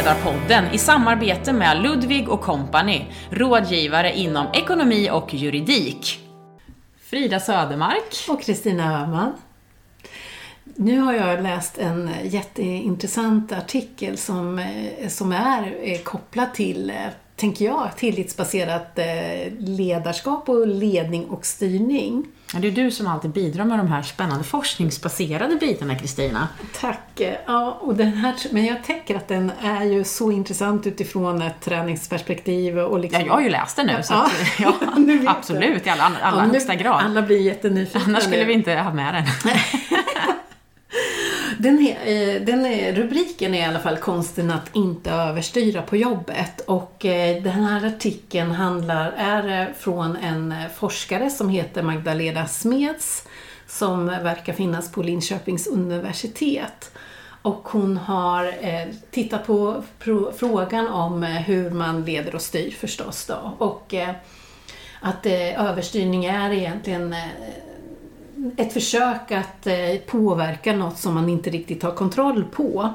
Självledarpodden i samarbete med Ludvig och Company, rådgivare inom ekonomi och juridik. Frida Södermark. Och Kristina Öhman. Nu har jag läst en jätteintressant artikel som, eh, som är eh, kopplad till, eh, tänker jag, tillitsbaserat eh, ledarskap och ledning och styrning. Det är du som alltid bidrar med de här spännande forskningsbaserade bitarna, Kristina. Tack. Ja, och den här, men jag tänker att den är ju så intressant utifrån ett träningsperspektiv. Och liksom... Ja, jag har ju läst den nu. Så ja, att, ja, absolut, i alla, alla ja, högsta grad. Alla blir jättenyfikna Annars skulle vi inte ha med den. Den, är, eh, den är, rubriken är i alla fall konsten att inte överstyra på jobbet och eh, den här artikeln handlar, är från en forskare som heter Magdalena Smeds som verkar finnas på Linköpings universitet. Och hon har tittat på frågan om hur man leder och styr förstås då. Och att överstyrning är egentligen ett försök att eh, påverka något som man inte riktigt har kontroll på.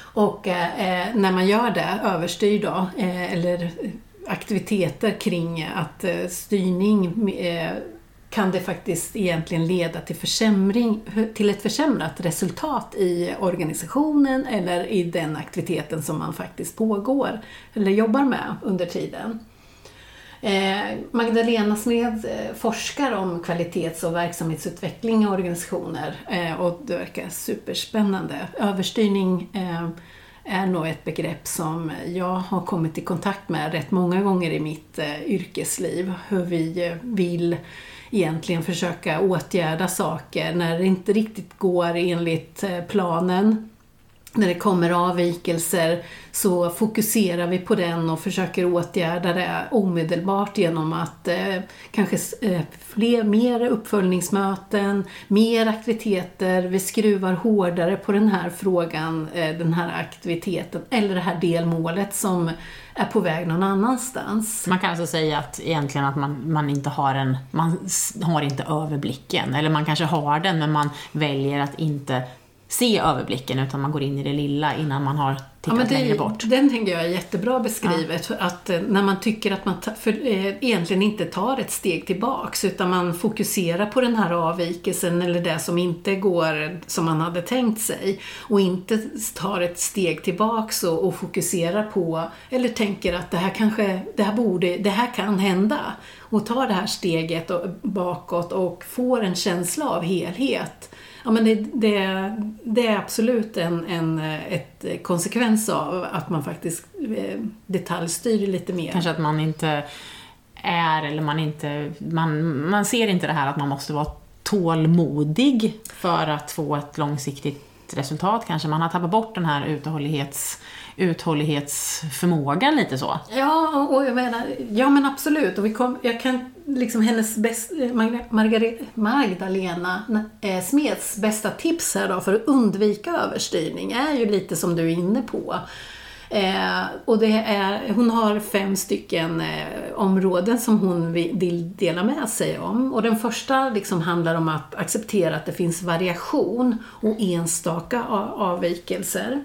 Och eh, eh, när man gör det, överstyr då, eh, eller aktiviteter kring att eh, styrning kan det faktiskt egentligen leda till, försämring, till ett försämrat resultat i organisationen eller i den aktiviteten som man faktiskt pågår eller jobbar med under tiden. Eh, Magdalena Smed eh, forskar om kvalitets och verksamhetsutveckling i organisationer eh, och det verkar superspännande. Överstyrning eh, är nog ett begrepp som jag har kommit i kontakt med rätt många gånger i mitt eh, yrkesliv. Hur vi vill egentligen försöka åtgärda saker när det inte riktigt går enligt planen när det kommer avvikelser så fokuserar vi på den och försöker åtgärda det omedelbart genom att eh, kanske eh, fler, mer uppföljningsmöten, mer aktiviteter, vi skruvar hårdare på den här frågan, eh, den här aktiviteten eller det här delmålet som är på väg någon annanstans. Man kan alltså säga att egentligen att man, man inte har en, man har inte överblicken, eller man kanske har den men man väljer att inte se överblicken utan man går in i det lilla innan man har tittat ja, det, längre bort. Den tänker jag är jättebra beskrivet. Ja. Att eh, när man tycker att man för, eh, egentligen inte tar ett steg tillbaks utan man fokuserar på den här avvikelsen eller det som inte går som man hade tänkt sig och inte tar ett steg tillbaks och, och fokuserar på eller tänker att det här kanske, det här borde, det här kan hända och tar det här steget bakåt och får en känsla av helhet Ja, men det, det, det är absolut en, en ett konsekvens av att man faktiskt eh, detaljstyr lite mer. Kanske att man inte är, eller man inte, man, man ser inte det här att man måste vara tålmodig för att få ett långsiktigt resultat kanske. Man har tappat bort den här uthållighets uthållighetsförmågan lite så. Ja, och jag menar, ja men absolut. Och vi kom, jag kan, liksom hennes bäst, Margareta, Magdalena eh, Smeds bästa tips här då för att undvika överstyrning är ju lite som du är inne på. Eh, och det är, hon har fem stycken eh, områden som hon vill dela med sig om. Och den första liksom handlar om att acceptera att det finns variation och enstaka avvikelser.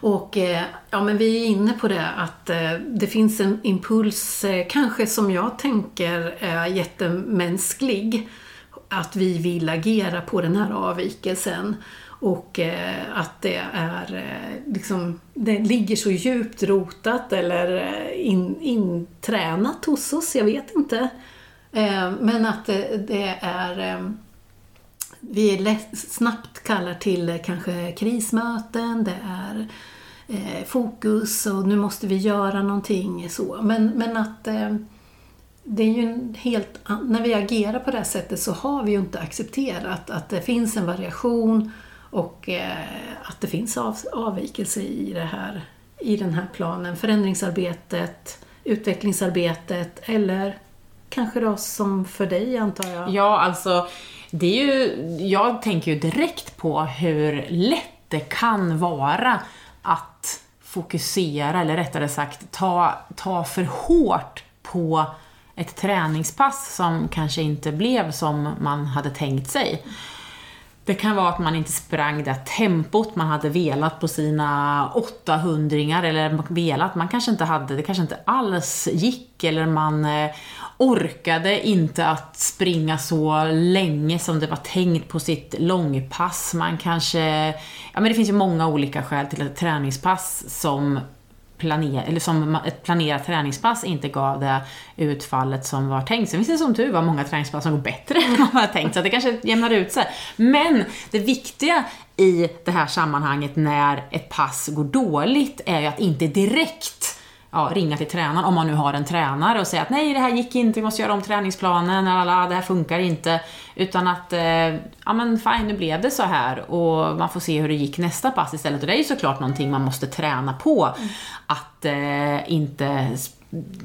Och eh, ja, men vi är inne på det att eh, det finns en impuls, eh, kanske som jag tänker är jättemänsklig, att vi vill agera på den här avvikelsen. Och att det är liksom, det ligger så djupt rotat eller in, intränat hos oss, jag vet inte. Men att det är vi lätt, snabbt kallar till kanske krismöten, det är eh, fokus och nu måste vi göra någonting så. Men, men att eh, det är ju helt, när vi agerar på det här sättet så har vi ju inte accepterat att det finns en variation och eh, att det finns av, avvikelse i, det här, i den här planen. Förändringsarbetet, utvecklingsarbetet eller kanske då som för dig antar jag? Ja, alltså det är ju, jag tänker ju direkt på hur lätt det kan vara att fokusera, eller rättare sagt ta, ta för hårt på ett träningspass som kanske inte blev som man hade tänkt sig. Det kan vara att man inte sprang det tempot man hade velat på sina 800 eller velat, man kanske inte hade, det kanske inte alls gick eller man eh, orkade inte att springa så länge som det var tänkt på sitt långpass. Man kanske, ja men det finns ju många olika skäl till ett träningspass som planer, eller som ett planerat träningspass inte gav det utfallet som var tänkt. Sen finns det som tur var många träningspass som går bättre än vad man har tänkt, så det kanske jämnar ut sig. Men det viktiga i det här sammanhanget när ett pass går dåligt är ju att inte direkt ja, ringa till tränaren, om man nu har en tränare och säga att nej, det här gick inte, vi måste göra om träningsplanen, alla, det här funkar inte. Utan att, eh, ja men fine, nu blev det så här och man får se hur det gick nästa pass istället. Och det är ju såklart någonting man måste träna på. Mm. Att eh, inte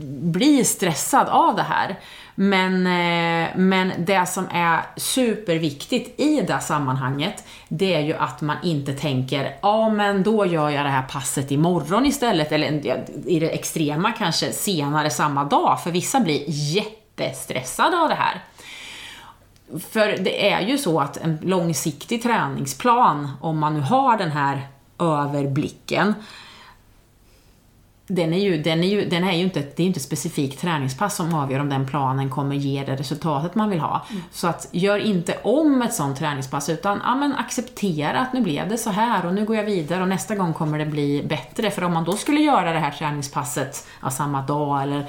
bli stressad av det här. Men, eh, men det som är superviktigt i det sammanhanget, det är ju att man inte tänker, ja men då gör jag det här passet imorgon istället, eller i det extrema kanske senare samma dag, för vissa blir jättestressade av det här. För det är ju så att en långsiktig träningsplan, om man nu har den här överblicken, den är ju, den är ju, den är ju inte, det är ju inte ett specifikt träningspass som avgör om den planen kommer ge det resultatet man vill ha. Mm. Så att gör inte om ett sånt träningspass utan ja, men acceptera att nu blev det så här och nu går jag vidare och nästa gång kommer det bli bättre. För om man då skulle göra det här träningspasset ja, samma dag eller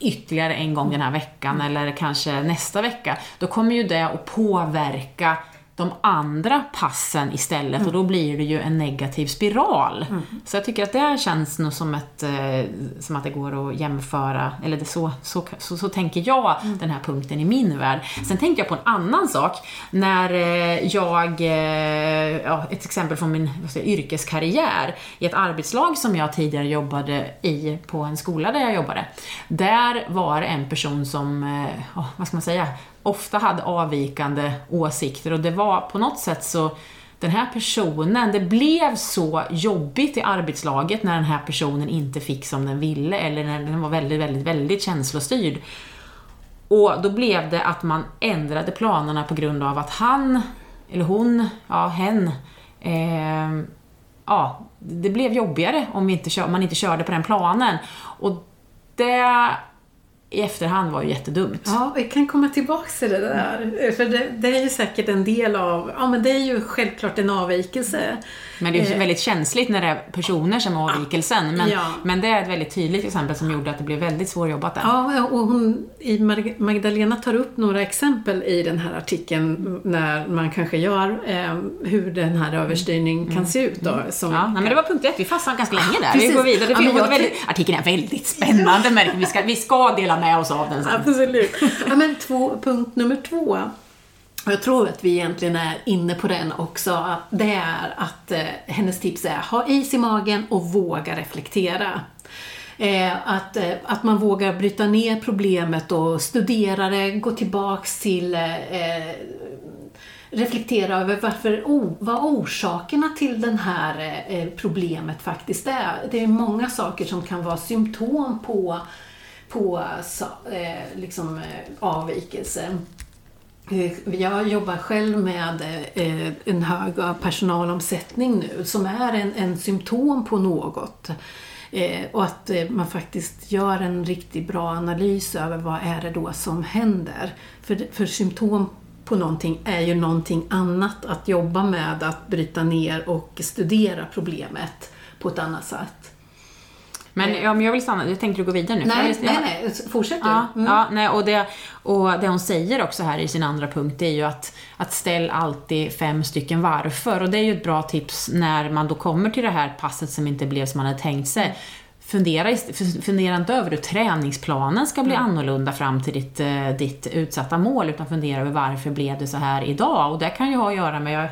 ytterligare en gång den här veckan mm. eller kanske nästa vecka, då kommer ju det att påverka de andra passen istället mm. och då blir det ju en negativ spiral. Mm. Så jag tycker att det känns nog som, ett, eh, som att det går att jämföra, eller det så, så, så, så tänker jag mm. den här punkten i min värld. Sen tänkte jag på en annan sak. När eh, jag, eh, ja, ett exempel från min säga, yrkeskarriär, i ett arbetslag som jag tidigare jobbade i på en skola där jag jobbade. Där var det en person som, oh, vad ska man säga, ofta hade avvikande åsikter och det var på något sätt så den här personen, det blev så jobbigt i arbetslaget när den här personen inte fick som den ville eller när den var väldigt, väldigt, väldigt känslostyrd. Och då blev det att man ändrade planerna på grund av att han, eller hon, ja hen, eh, ja, det blev jobbigare om inte, man inte körde på den planen. Och det i efterhand var ju jättedumt. Ja, vi kan komma tillbaka till det där. För det, det, är ju säkert en del av, ja men det är ju självklart en avvikelse. Men det är ju eh. väldigt känsligt när det är personer som är avvikelsen. Men, ja. men det är ett väldigt tydligt exempel som gjorde att det blev väldigt svårjobbat där. Ja, och hon, Magdalena tar upp några exempel i den här artikeln när man kanske gör eh, hur den här överstyrning mm. kan se ut då. Mm. Som, ja, nej, men det var punkt ett, vi fastnade ganska länge där. Precis. Vi går vidare. Ja, väldigt, artikeln är väldigt spännande märker vi. Ska, vi ska dela med oss av den sen. Absolut. Ja, men två, punkt nummer två och jag tror att vi egentligen är inne på den också. Det är att eh, hennes tips är ha is i magen och våga reflektera. Eh, att, eh, att man vågar bryta ner problemet och studera det, gå tillbaks till eh, eh reflektera över varför, oh, vad orsakerna till det här eh, problemet faktiskt är. Det är många saker som kan vara symptom på, på eh, liksom, eh, avvikelser. Eh, jag jobbar själv med eh, en hög personalomsättning nu som är en, en symptom på något. Och att man faktiskt gör en riktigt bra analys över vad är det då som händer. För, för symptom på någonting är ju någonting annat att jobba med, att bryta ner och studera problemet på ett annat sätt. Men, men jag vill stanna, jag tänkte du gå vidare nu. Nej, nej, nej, fortsätt du. Ja, mm. ja, nej, och, det, och det hon säger också här i sin andra punkt är ju att, att ställ alltid fem stycken varför. Och det är ju ett bra tips när man då kommer till det här passet som inte blev som man hade tänkt sig. Fundera, fundera inte över hur träningsplanen ska bli mm. annorlunda fram till ditt, eh, ditt utsatta mål, utan fundera över varför blev det så här idag? Och det kan ju ha att göra med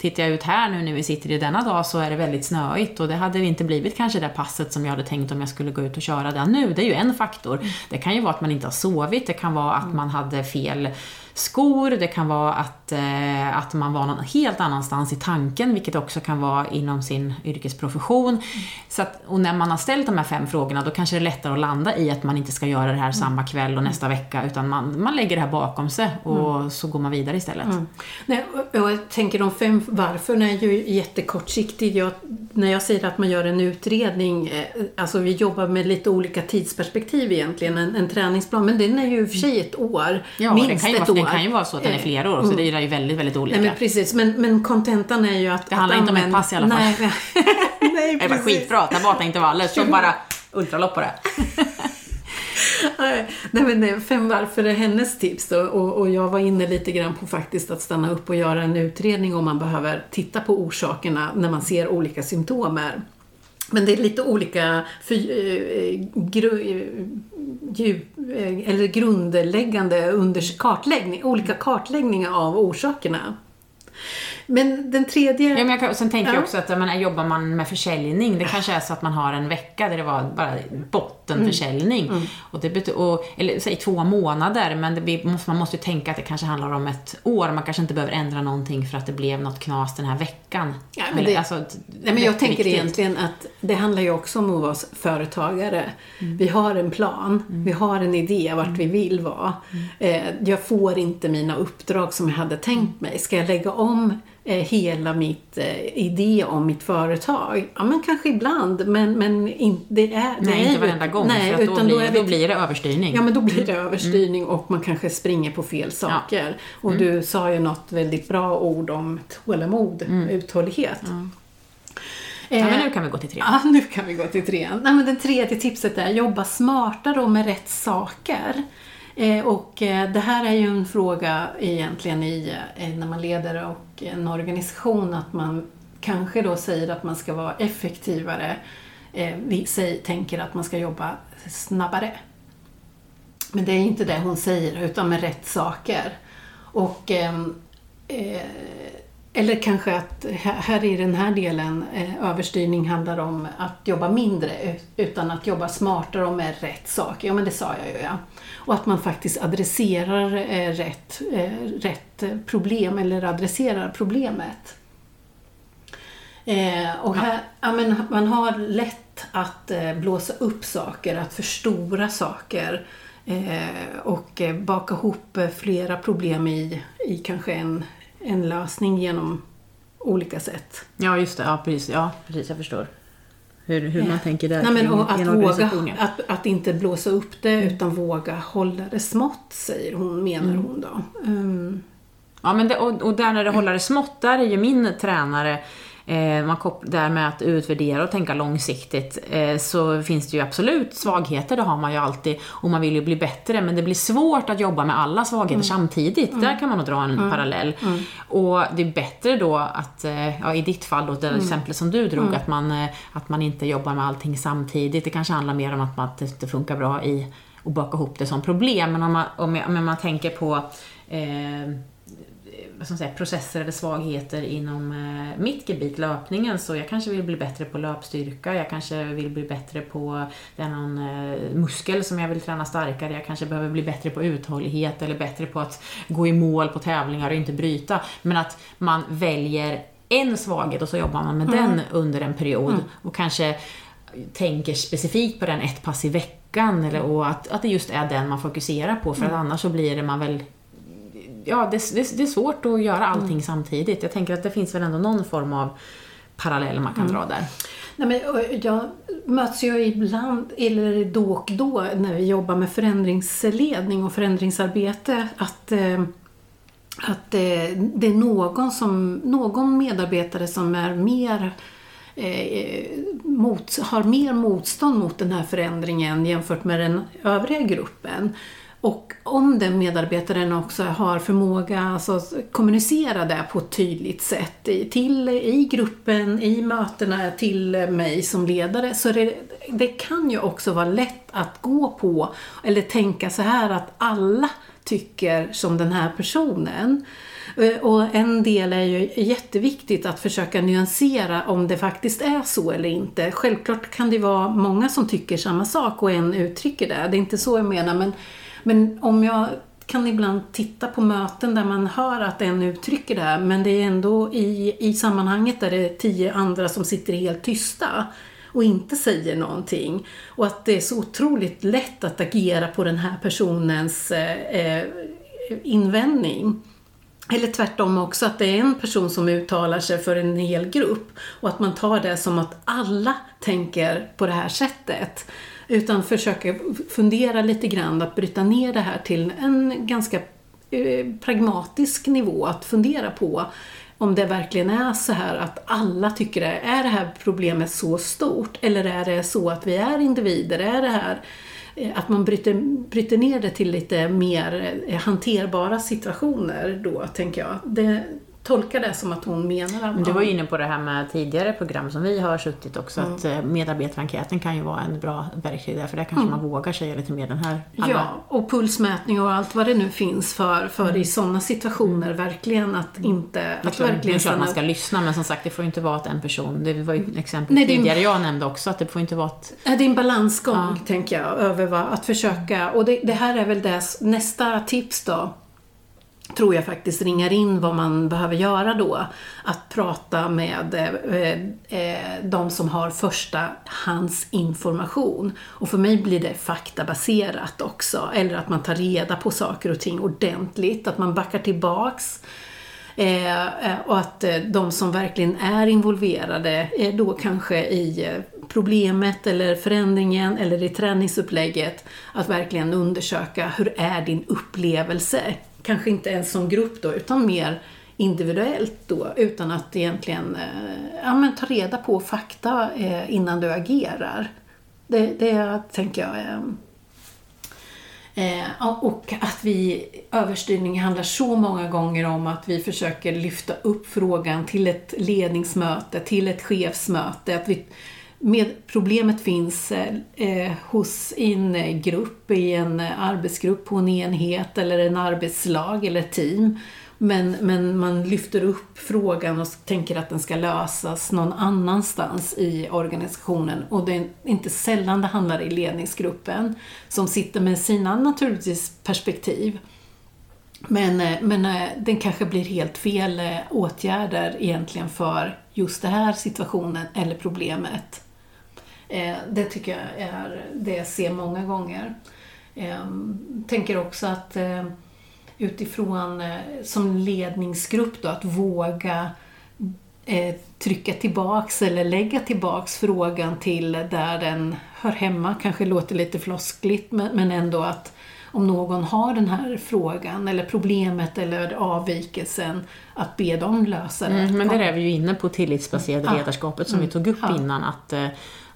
Tittar jag ut här nu när vi sitter i denna dag så är det väldigt snöigt och det hade inte blivit kanske det passet som jag hade tänkt om jag skulle gå ut och köra den nu. Det är ju en faktor. Det kan ju vara att man inte har sovit, det kan vara att man hade fel skor, det kan vara att, eh, att man var någon helt annanstans i tanken, vilket också kan vara inom sin yrkesprofession. Så att, och när man har ställt de här fem frågorna, då kanske det är lättare att landa i att man inte ska göra det här samma kväll och nästa vecka, utan man, man lägger det här bakom sig och så går man vidare istället. Mm. Nej, och jag tänker de fem varför är ju jättekortsiktigt. Jag, när jag säger att man gör en utredning, eh, alltså vi jobbar med lite olika tidsperspektiv egentligen, en, en träningsplan, men den är ju i och för sig ett år, Ja, minst det kan, ju ett vara, år. det kan ju vara så att den är flera år, så det är ju väldigt, väldigt olika. Nej men precis, men, men kontentan är ju att... Det handlar att inte om ett pass i alla fall. Nej, men- nej det var precis. skitbra, ta bort intervaller, så bara ultralopp på det. Nej, Nej men eh, fem varför är hennes tips då. Och, och jag var inne lite grann på faktiskt att stanna upp och göra en utredning om man behöver titta på orsakerna när man ser olika symptomer. Men det är lite olika för, eh, gru, eh, djup, eh, eller grundläggande under kartläggning, olika kartläggningar av orsakerna. Men den tredje... Ja, men jag kan, sen tänker jag Ja. också att jag menar, jobbar man med försäljning, det kanske är så att man har en vecka där det var bara bottenförsäljning. Mm. Och det betyder, och, eller säg två månader, men det man måste ju tänka att det kanske handlar om ett år. Man kanske inte behöver ändra någonting för att det blev något knas den här veckan. Ja, men det- alltså, Nej, men jag tänker jätteviktigt. egentligen att det handlar ju också om att vara företagare. Mm. Vi har en plan, vi har en idé vart vi vill vara. Mm. Eh, jag får inte mina uppdrag som jag hade tänkt mig. Ska jag lägga om hela mitt eh, idé om mitt företag? Ja, men kanske ibland, men, men in, det är... Det Nej, är inte varenda gång, Nej, för att då, utan blir, är vi då blir det överstyrning. Ja, men då blir det Mm. överstyrning och man kanske springer på fel saker. Och Mm. du sa ju något väldigt bra ord om tålamod, uthållighet. ja, Eh, men nu kan vi gå till tre. Ja, nu kan vi gå till trean. Nej, men det tredje tipset är jobba smartare och med rätt saker. Eh, och eh, det här är ju en fråga egentligen i, eh, när man leder och en organisation, att man kanske då säger att man ska vara effektivare. Vi säger, tänker att man ska jobba snabbare. Men det är inte det hon säger, utan med rätt saker. Och, ehm, eh, eller kanske att här i den här delen, eh, överstyrning handlar om att jobba mindre ut- utan att jobba smartare och med rätt saker. Ja, men det sa jag ju ja. Och att man faktiskt adresserar eh, rätt, eh, rätt problem eller adresserar problemet. Och här, ja, men man har lätt att blåsa upp saker, att förstora saker och baka ihop flera problem i, i kanske en, en lösning genom olika sätt. Ja, just det. Ja, precis. Ja, precis jag förstår. Hur, hur man tänker där Nej, men, och att, våga, ja. att, att inte blåsa upp det utan våga hålla det smått, säger hon, menar hon då. Mm. Ja, men det, och, och där när det håller det smått, där är ju min tränare, eh, man kop- där med att utvärdera och tänka långsiktigt, eh, så finns det ju absolut svagheter, det har man ju alltid, och man vill ju bli bättre, men det blir svårt att jobba med alla svagheter samtidigt. Där kan man nog dra en parallell. Och det är bättre då att, eh, ja, i ditt fall då, det exempel som du drog, att, man, att man inte jobbar med allting samtidigt. Det kanske handlar mer om att, man, att det inte funkar bra i att baka ihop det som problem, men om man, om jag, om man tänker på eh, man säga, processer eller svagheter inom eh, mitt gebit, löpningen, så jag kanske vill bli bättre på löpstyrka, jag kanske vill bli bättre på det är någon eh, muskel som jag vill träna starkare, jag kanske behöver bli bättre på uthållighet eller bättre på att gå i mål på tävlingar och inte bryta. Men att man väljer en svaghet och så jobbar man med den under en period och kanske tänker specifikt på den ett pass i veckan eller, och att, att det just är den man fokuserar på för att annars så blir det man väl ja, det, det, det är svårt att göra allting samtidigt. Jag tänker att det finns väl ändå någon form av parallell man kan dra där. Nej, men, jag möts ju ibland, eller då och då, när vi jobbar med förändringsledning och förändringsarbete, att, eh, att eh, det är någon, som, någon medarbetare som är mer eh, mot, har mer motstånd mot den här förändringen jämfört med den övriga gruppen. Och om den medarbetaren också har förmåga alltså, att kommunicera det på ett tydligt sätt i- till, i gruppen, i mötena, till mig som ledare, så det, det kan ju också vara lätt att gå på eller tänka så här att alla tycker som den här personen. Eh, och en del är ju jätteviktigt att försöka nyansera om det faktiskt är så eller inte. Självklart kan det vara många som tycker samma sak och en uttrycker det. Det är inte så jag menar, men, men om jag kan ibland titta på möten där man hör att en uttrycker det här men det är ändå i, i sammanhanget där det är tio andra som sitter helt tysta och inte säger någonting. Och att det är så otroligt lätt att agera på den här personens eh, eh invändning. Eller tvärtom också, att det är en person som uttalar sig för en hel grupp och att man tar det som att alla tänker på det här sättet. Utan försöka fundera lite grann, att bryta ner det här till en ganska eh, pragmatisk nivå att fundera på om det verkligen är så här att alla tycker det. Är det här problemet så stort? Eller är det så att vi är individer? Är det här eh, att man bryter, bryter ner det till lite mer eh, hanterbara situationer då, tänker jag. Det, tolkar det som att hon menar att... Du var ju inne på det här med tidigare program som vi har suttit också, mm. att eh, medarbetarenkäten kan ju vara en bra verktyg där, för där kanske mm. man vågar säga lite mer den här... Alla... Ja, och pulsmätning och allt vad det nu finns för, för mm. i sådana situationer, verkligen att inte... Att tror, verkligen det är klart man ska lyssna, men som sagt, det får ju inte vara att en person, det var ju ett exempel Nej, tidigare en... jag nämnde också, att det får inte vara att... Det är en balansgång, ja. tänker jag, över vad, att försöka, och det, det här är väl det, nästa tips då, tror jag faktiskt ringar in vad man behöver göra då. Att prata med eh, eh, de som har första hands information. Och för mig blir det faktabaserat också. Eller att man tar reda på saker och ting ordentligt. Att man backar tillbaks. Eh, eh och att eh, de som verkligen är involverade, eh, då kanske i problemet eller förändringen eller i träningsupplägget, att verkligen undersöka hur är din upplevelse kanske inte ens som grupp då, utan mer individuellt då, utan att egentligen eh, ja, men ta reda på fakta eh, innan du agerar. Det, det tänker jag Eh, eh och att vi, överstyrning handlar så många gånger om att vi försöker lyfta upp frågan till ett ledningsmöte, till ett chefsmöte. Att vi med, problemet finns eh, eh, hos en grupp, i en arbetsgrupp på en enhet eller en arbetslag eller team. Men, men man lyfter upp frågan och tänker att den ska lösas någon annanstans i organisationen. Och det är inte sällan det handlar i ledningsgruppen som sitter med sina naturligtvis perspektiv. Men, eh, men eh, den kanske blir helt fel åtgärder egentligen för just den här situationen eller problemet. Eh, det tycker jag är det jag ser många gånger. Eh, tänker också att eh, utifrån som ledningsgrupp då, att våga trycka tillbaks eller lägga tillbaks frågan till där den hör hemma. Kanske låter lite floskligt men ändå att om någon har den här frågan eller problemet eller avvikelsen att be dem lösa det. Mm, men där är vi ju inne på tillitsbaserade mm. ledarskapet som mm. vi tog upp ja. innan. att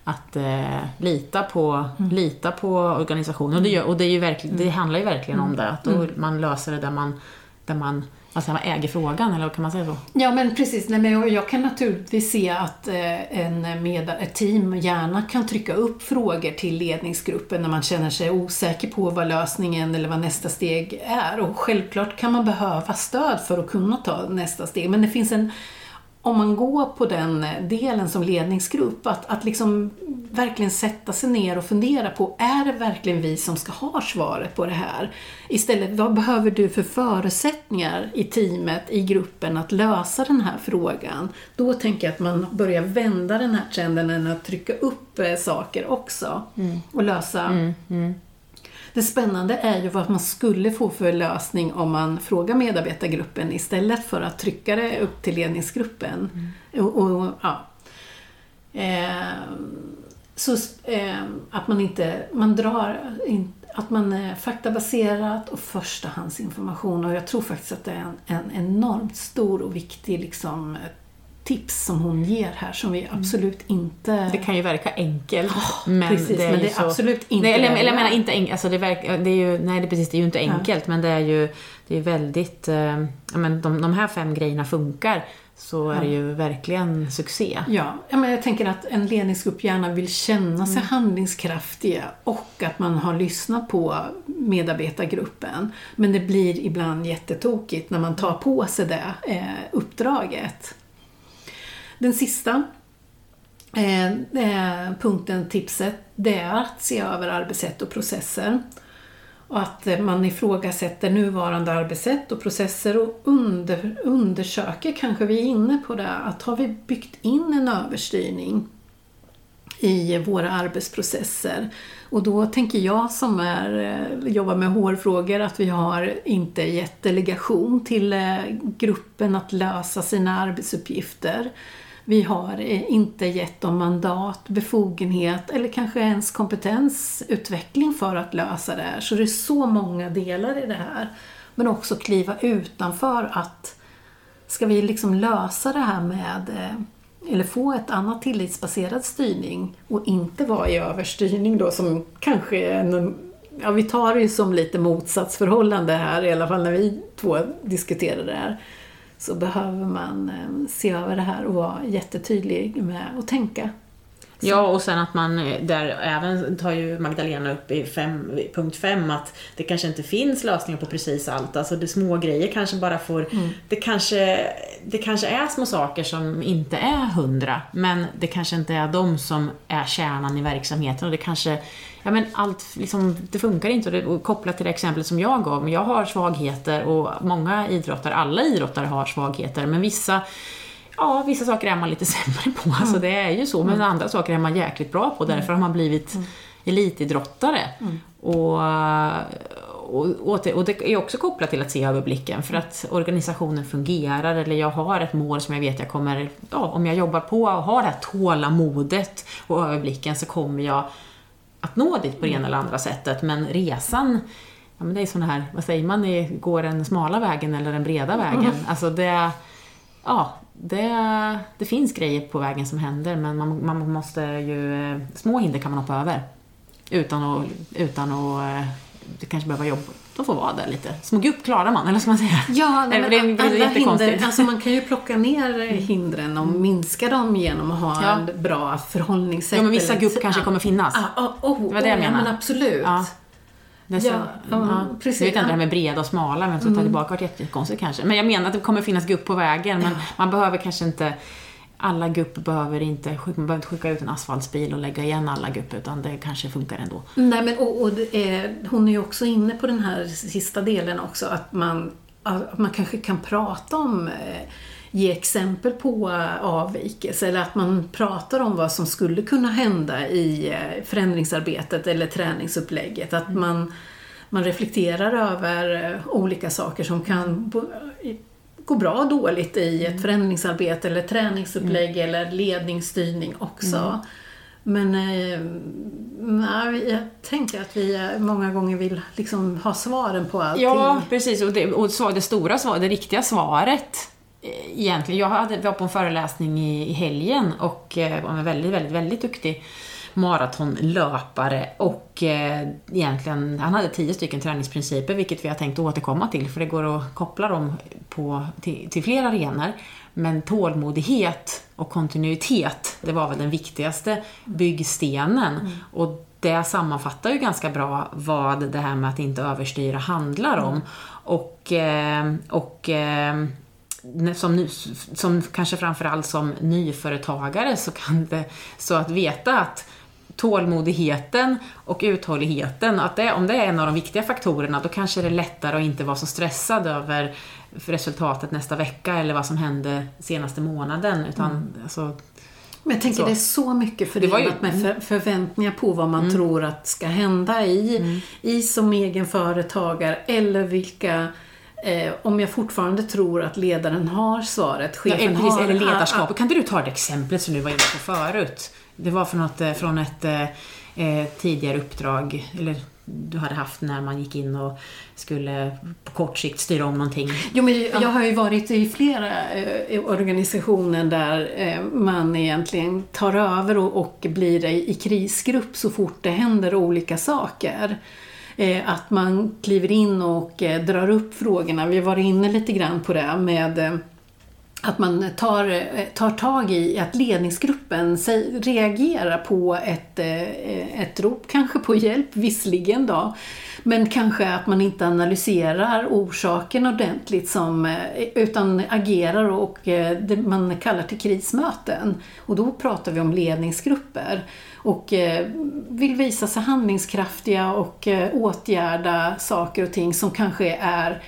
att eh, lita, på, mm. lita på organisationen. Och, det, gör, och det, är ju verkligen, det mm. handlar ju verkligen om det, att mm. man löser det där man, där man Alltså man äger frågan, eller kan man säga så? Ja, men precis. Nej, men jag kan naturligtvis se att eh, en med, ett team gärna kan trycka upp frågor till ledningsgruppen när man känner sig osäker på vad lösningen eller vad nästa steg är. Och självklart kan man behöva stöd för att kunna ta nästa steg, men det finns en om man går på den delen som ledningsgrupp, att, att liksom verkligen sätta sig ner och fundera på, är det verkligen vi som ska ha svaret på det här? Istället, vad behöver du för förutsättningar i teamet, i gruppen, att lösa den här frågan? Då tänker jag att man börjar vända den här trenden än att trycka upp eh, saker också mm. och lösa mm, mm. Det spännande är ju vad man skulle få för lösning om man frågar medarbetargruppen istället för att trycka det upp till ledningsgruppen. Mm. Och, och, ja. Eh, så eh, att man inte, man drar, in, att man är faktabaserat och förstahandsinformation och jag tror faktiskt att det är en, en enormt stor och viktig liksom, tips som hon ger här som vi mm. absolut inte... Det kan ju verka enkelt. Oh, men, precis, det är, men det är så... absolut inte nej, eller, eller jag menar inte enkelt, alltså det, verk, det är ju, nej det, precis, det är ju inte enkelt ja. men det är ju det är väldigt, eh, men de, de här fem grejerna funkar så är det ju verkligen succé. Ja, men jag tänker att en ledningsgrupp gärna vill känna sig mm. handlingskraftiga och att man har lyssnat på medarbetargruppen. Men det blir ibland jättetokigt när man tar på sig det eh, uppdraget. Den sista eh, eh, punkten, tipset, det är att se över arbetssätt och processer. Och att eh, man ifrågasätter nuvarande arbetssätt och processer och under, undersöker, kanske vi är inne på det, att har vi byggt in en överstyrning i våra arbetsprocesser? Och då tänker jag som är, eh, jobbar med hårfrågor att vi har inte gett delegation till eh, gruppen att lösa sina arbetsuppgifter. Vi har eh, inte gett dem mandat, befogenhet eller kanske ens kompetensutveckling för att lösa det här. Så det är så många delar i det här. Men också kliva utanför att ska vi liksom lösa det här med eh, eller få ett annat tillitsbaserad styrning och inte vara i överstyrning då som kanske en, ja vi tar det ju som lite motsatsförhållande här i alla fall när vi två diskuterar det här så behöver man eh, se över det här och vara jättetydlig med att tänka. Ja, och sen att man eh, där även tar ju Magdalena upp i fem, punkt 5 att det kanske inte finns lösningar på precis allt. Alltså det små grejer kanske bara får, mm. det, kanske, det kanske är små saker som inte är hundra, men det kanske inte är de som är kärnan i verksamheten och det kanske ja men allt, liksom, det funkar inte. Och, det, och kopplat till det exemplet som jag gav, jag har svagheter och många idrottare, alla idrottare har svagheter, men vissa Ja, vissa saker är man lite sämre på, mm. alltså det är ju så, men mm. andra saker är man jäkligt bra på, därför har man blivit mm. elitidrottare. Mm. Och, och, och, det är också kopplat till att se överblicken, för att organisationen fungerar, eller jag har ett mål som jag vet jag kommer, ja, om jag jobbar på och har det här tålamodet och överblicken så kommer jag att nå dit på det ena eller andra sättet. Men resan, ja, men det är sån här, vad säger man, går den smala vägen eller den breda vägen? Mm. Alltså det, ja, det, det finns grejer på vägen som händer men man, man måste ju, små hinder kan man hoppa över. Utan att, utan att eh, det kanske behöver jobba, de får vara där lite. Små gupp klarar man, eller ska man säga? Ja, men det, det, alla hinder, alltså man kan ju plocka ner hindren och minska dem genom att ha ja. ett bra förhållningssätt. Ja, men vissa gupp kanske kommer finnas. Ah, oh, oh, det var det jag menade. Ja, men absolut. Ja. Så, ja, ja, precis. Jag vet inte det här med breda och smala, men så ta tillbaka vart jättekonstigt kanske. Men jag menar att det kommer finnas gupp på vägen, men man behöver kanske inte alla gupp behöver inte, man behöver inte skicka ut en asfaltsbil och lägga igen alla gupp, utan det kanske funkar ändå. Nej, men och, och är, hon är ju också inne på den här sista delen också, att man, att man kanske kan prata om eh, ge exempel på avvikelse eller att man pratar om vad som skulle kunna hända i eh, förändringsarbetet eller träningsupplägget. Att mm. man, man reflekterar över eh, olika saker som kan gå bra och dåligt i ett mm. förändringsarbete eller träningsupplägg mm. eller ledningsstyrning också. Mm. Men eh, nej, jag tänker att vi eh, många gånger vill liksom ha svaren på allting. Ja, precis. Och det, och det stora svaret, det riktiga svaret eh, egentligen. Jag hade, var på en föreläsning i, i helgen och eh, var en väldigt, väldigt, väldigt duktig maratonlöpare och eh, egentligen, han hade tio stycken träningsprinciper vilket vi har tänkt återkomma till för det går att koppla dem på, till, till fler arenor. Men tålmodighet och kontinuitet, det var väl den viktigaste byggstenen. Mm. Och det sammanfattar ju ganska bra vad det här med att inte överstyra handlar om. Mm. Och, eh, och som, som kanske framförallt som nyföretagare så kan det, så att veta att tålmodigheten och uthålligheten, att det, om det är en av de viktiga faktorerna, då kanske det är lättare att inte vara så stressad över resultatet nästa vecka eller vad som hände senaste månaden. Utan, mm. alltså, men jag tänker så. det är så mycket förenat ju, med för, förväntningar på vad man mm. tror att ska hända i, mm. i som egen företagare eller vilka Eh, om jag fortfarande tror att ledaren har svaret, chefen ja, har... Eller ledarskapet. Kan inte du ta ett exempel som du var inne på förut? Det var från, något, eh, från ett eh, eh, tidigare uppdrag, eller du hade haft när man gick in och skulle på kort sikt styra om någonting? Jo, men jag har ju varit i flera eh, organisationer där eh, man egentligen tar över och, och blir i, i krisgrupp så fort det händer olika saker. Eh, att man kliver in och eh, drar upp frågorna. Vi var inne lite grann på det med eh, att man tar, eh, tar tag i att ledningsgruppen reagerar på ett, eh, ett rop, kanske på hjälp, visserligen då, men kanske att man inte analyserar orsaken ordentligt som, utan agerar och det man kallar till krismöten. Och då pratar vi om ledningsgrupper och eh, vill visa sig handlingskraftiga och eh, åtgärda saker och ting som kanske är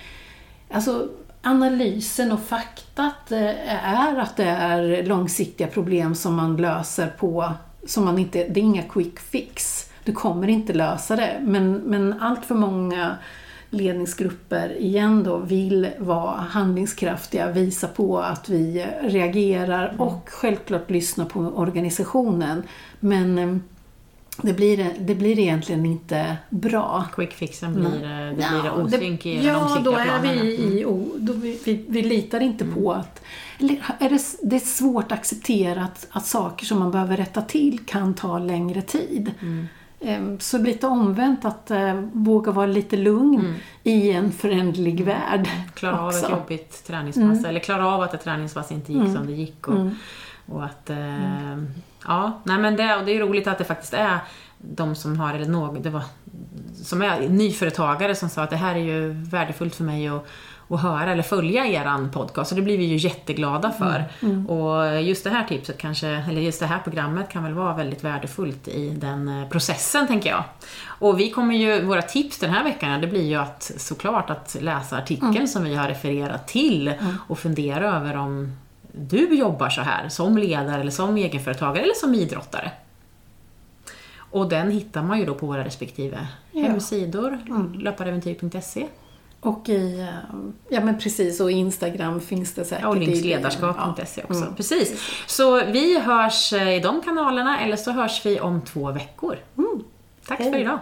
Alltså analysen och faktat eh, är att det är långsiktiga problem som man löser på, som man inte, det är inga quick fix. Du kommer inte lösa det, men, men allt för många ledningsgrupper igen då vill vara handlingskraftiga, visa på att vi reagerar mm. och självklart lyssna på organisationen. Men eh, det blir, det blir egentligen inte bra. Quickfixen blir, det blir ja, osynk i Ja, då är vi i, mm. då vi, vi, vi litar inte mm. på att är det, det är svårt att acceptera att, att saker som man behöver rätta till kan ta längre tid. Mm. Ehm, så lite omvänt att uh, våga vara lite lugn mm. i en föränderlig mm. värld. Klara av ett jobbigt träningspass, mm. eller klara av att ett träningspass inte gick som det gick. Och, och att uh, Ja, nej men det, och det är roligt att det faktiskt är de som har, eller någon, det var, som är nyföretagare som sa att det här är ju värdefullt för mig att att höra eller följa eran podcast och det blir vi ju jätteglada för. Mm, mm. Och just det här tipset kanske, eller just det här programmet kan väl vara väldigt värdefullt i den eh, processen tänker jag. Och vi kommer ju, våra tips den här veckan, det blir ju att såklart att läsa artikeln mm. som vi har refererat till mm. och fundera över om du jobbar så här som ledare eller som egenföretagare eller som idrottare. Och den hittar man ju då på våra respektive ja. hemsidor, mm. löparäventyr.se. Och i, eh, ja men precis, och Instagram finns det säkert. Och linksledarskap.se också. Mm. Precis. Så vi hörs eh, i de kanalerna, eller så hörs vi om två veckor. Mm. Tack Hej. för idag.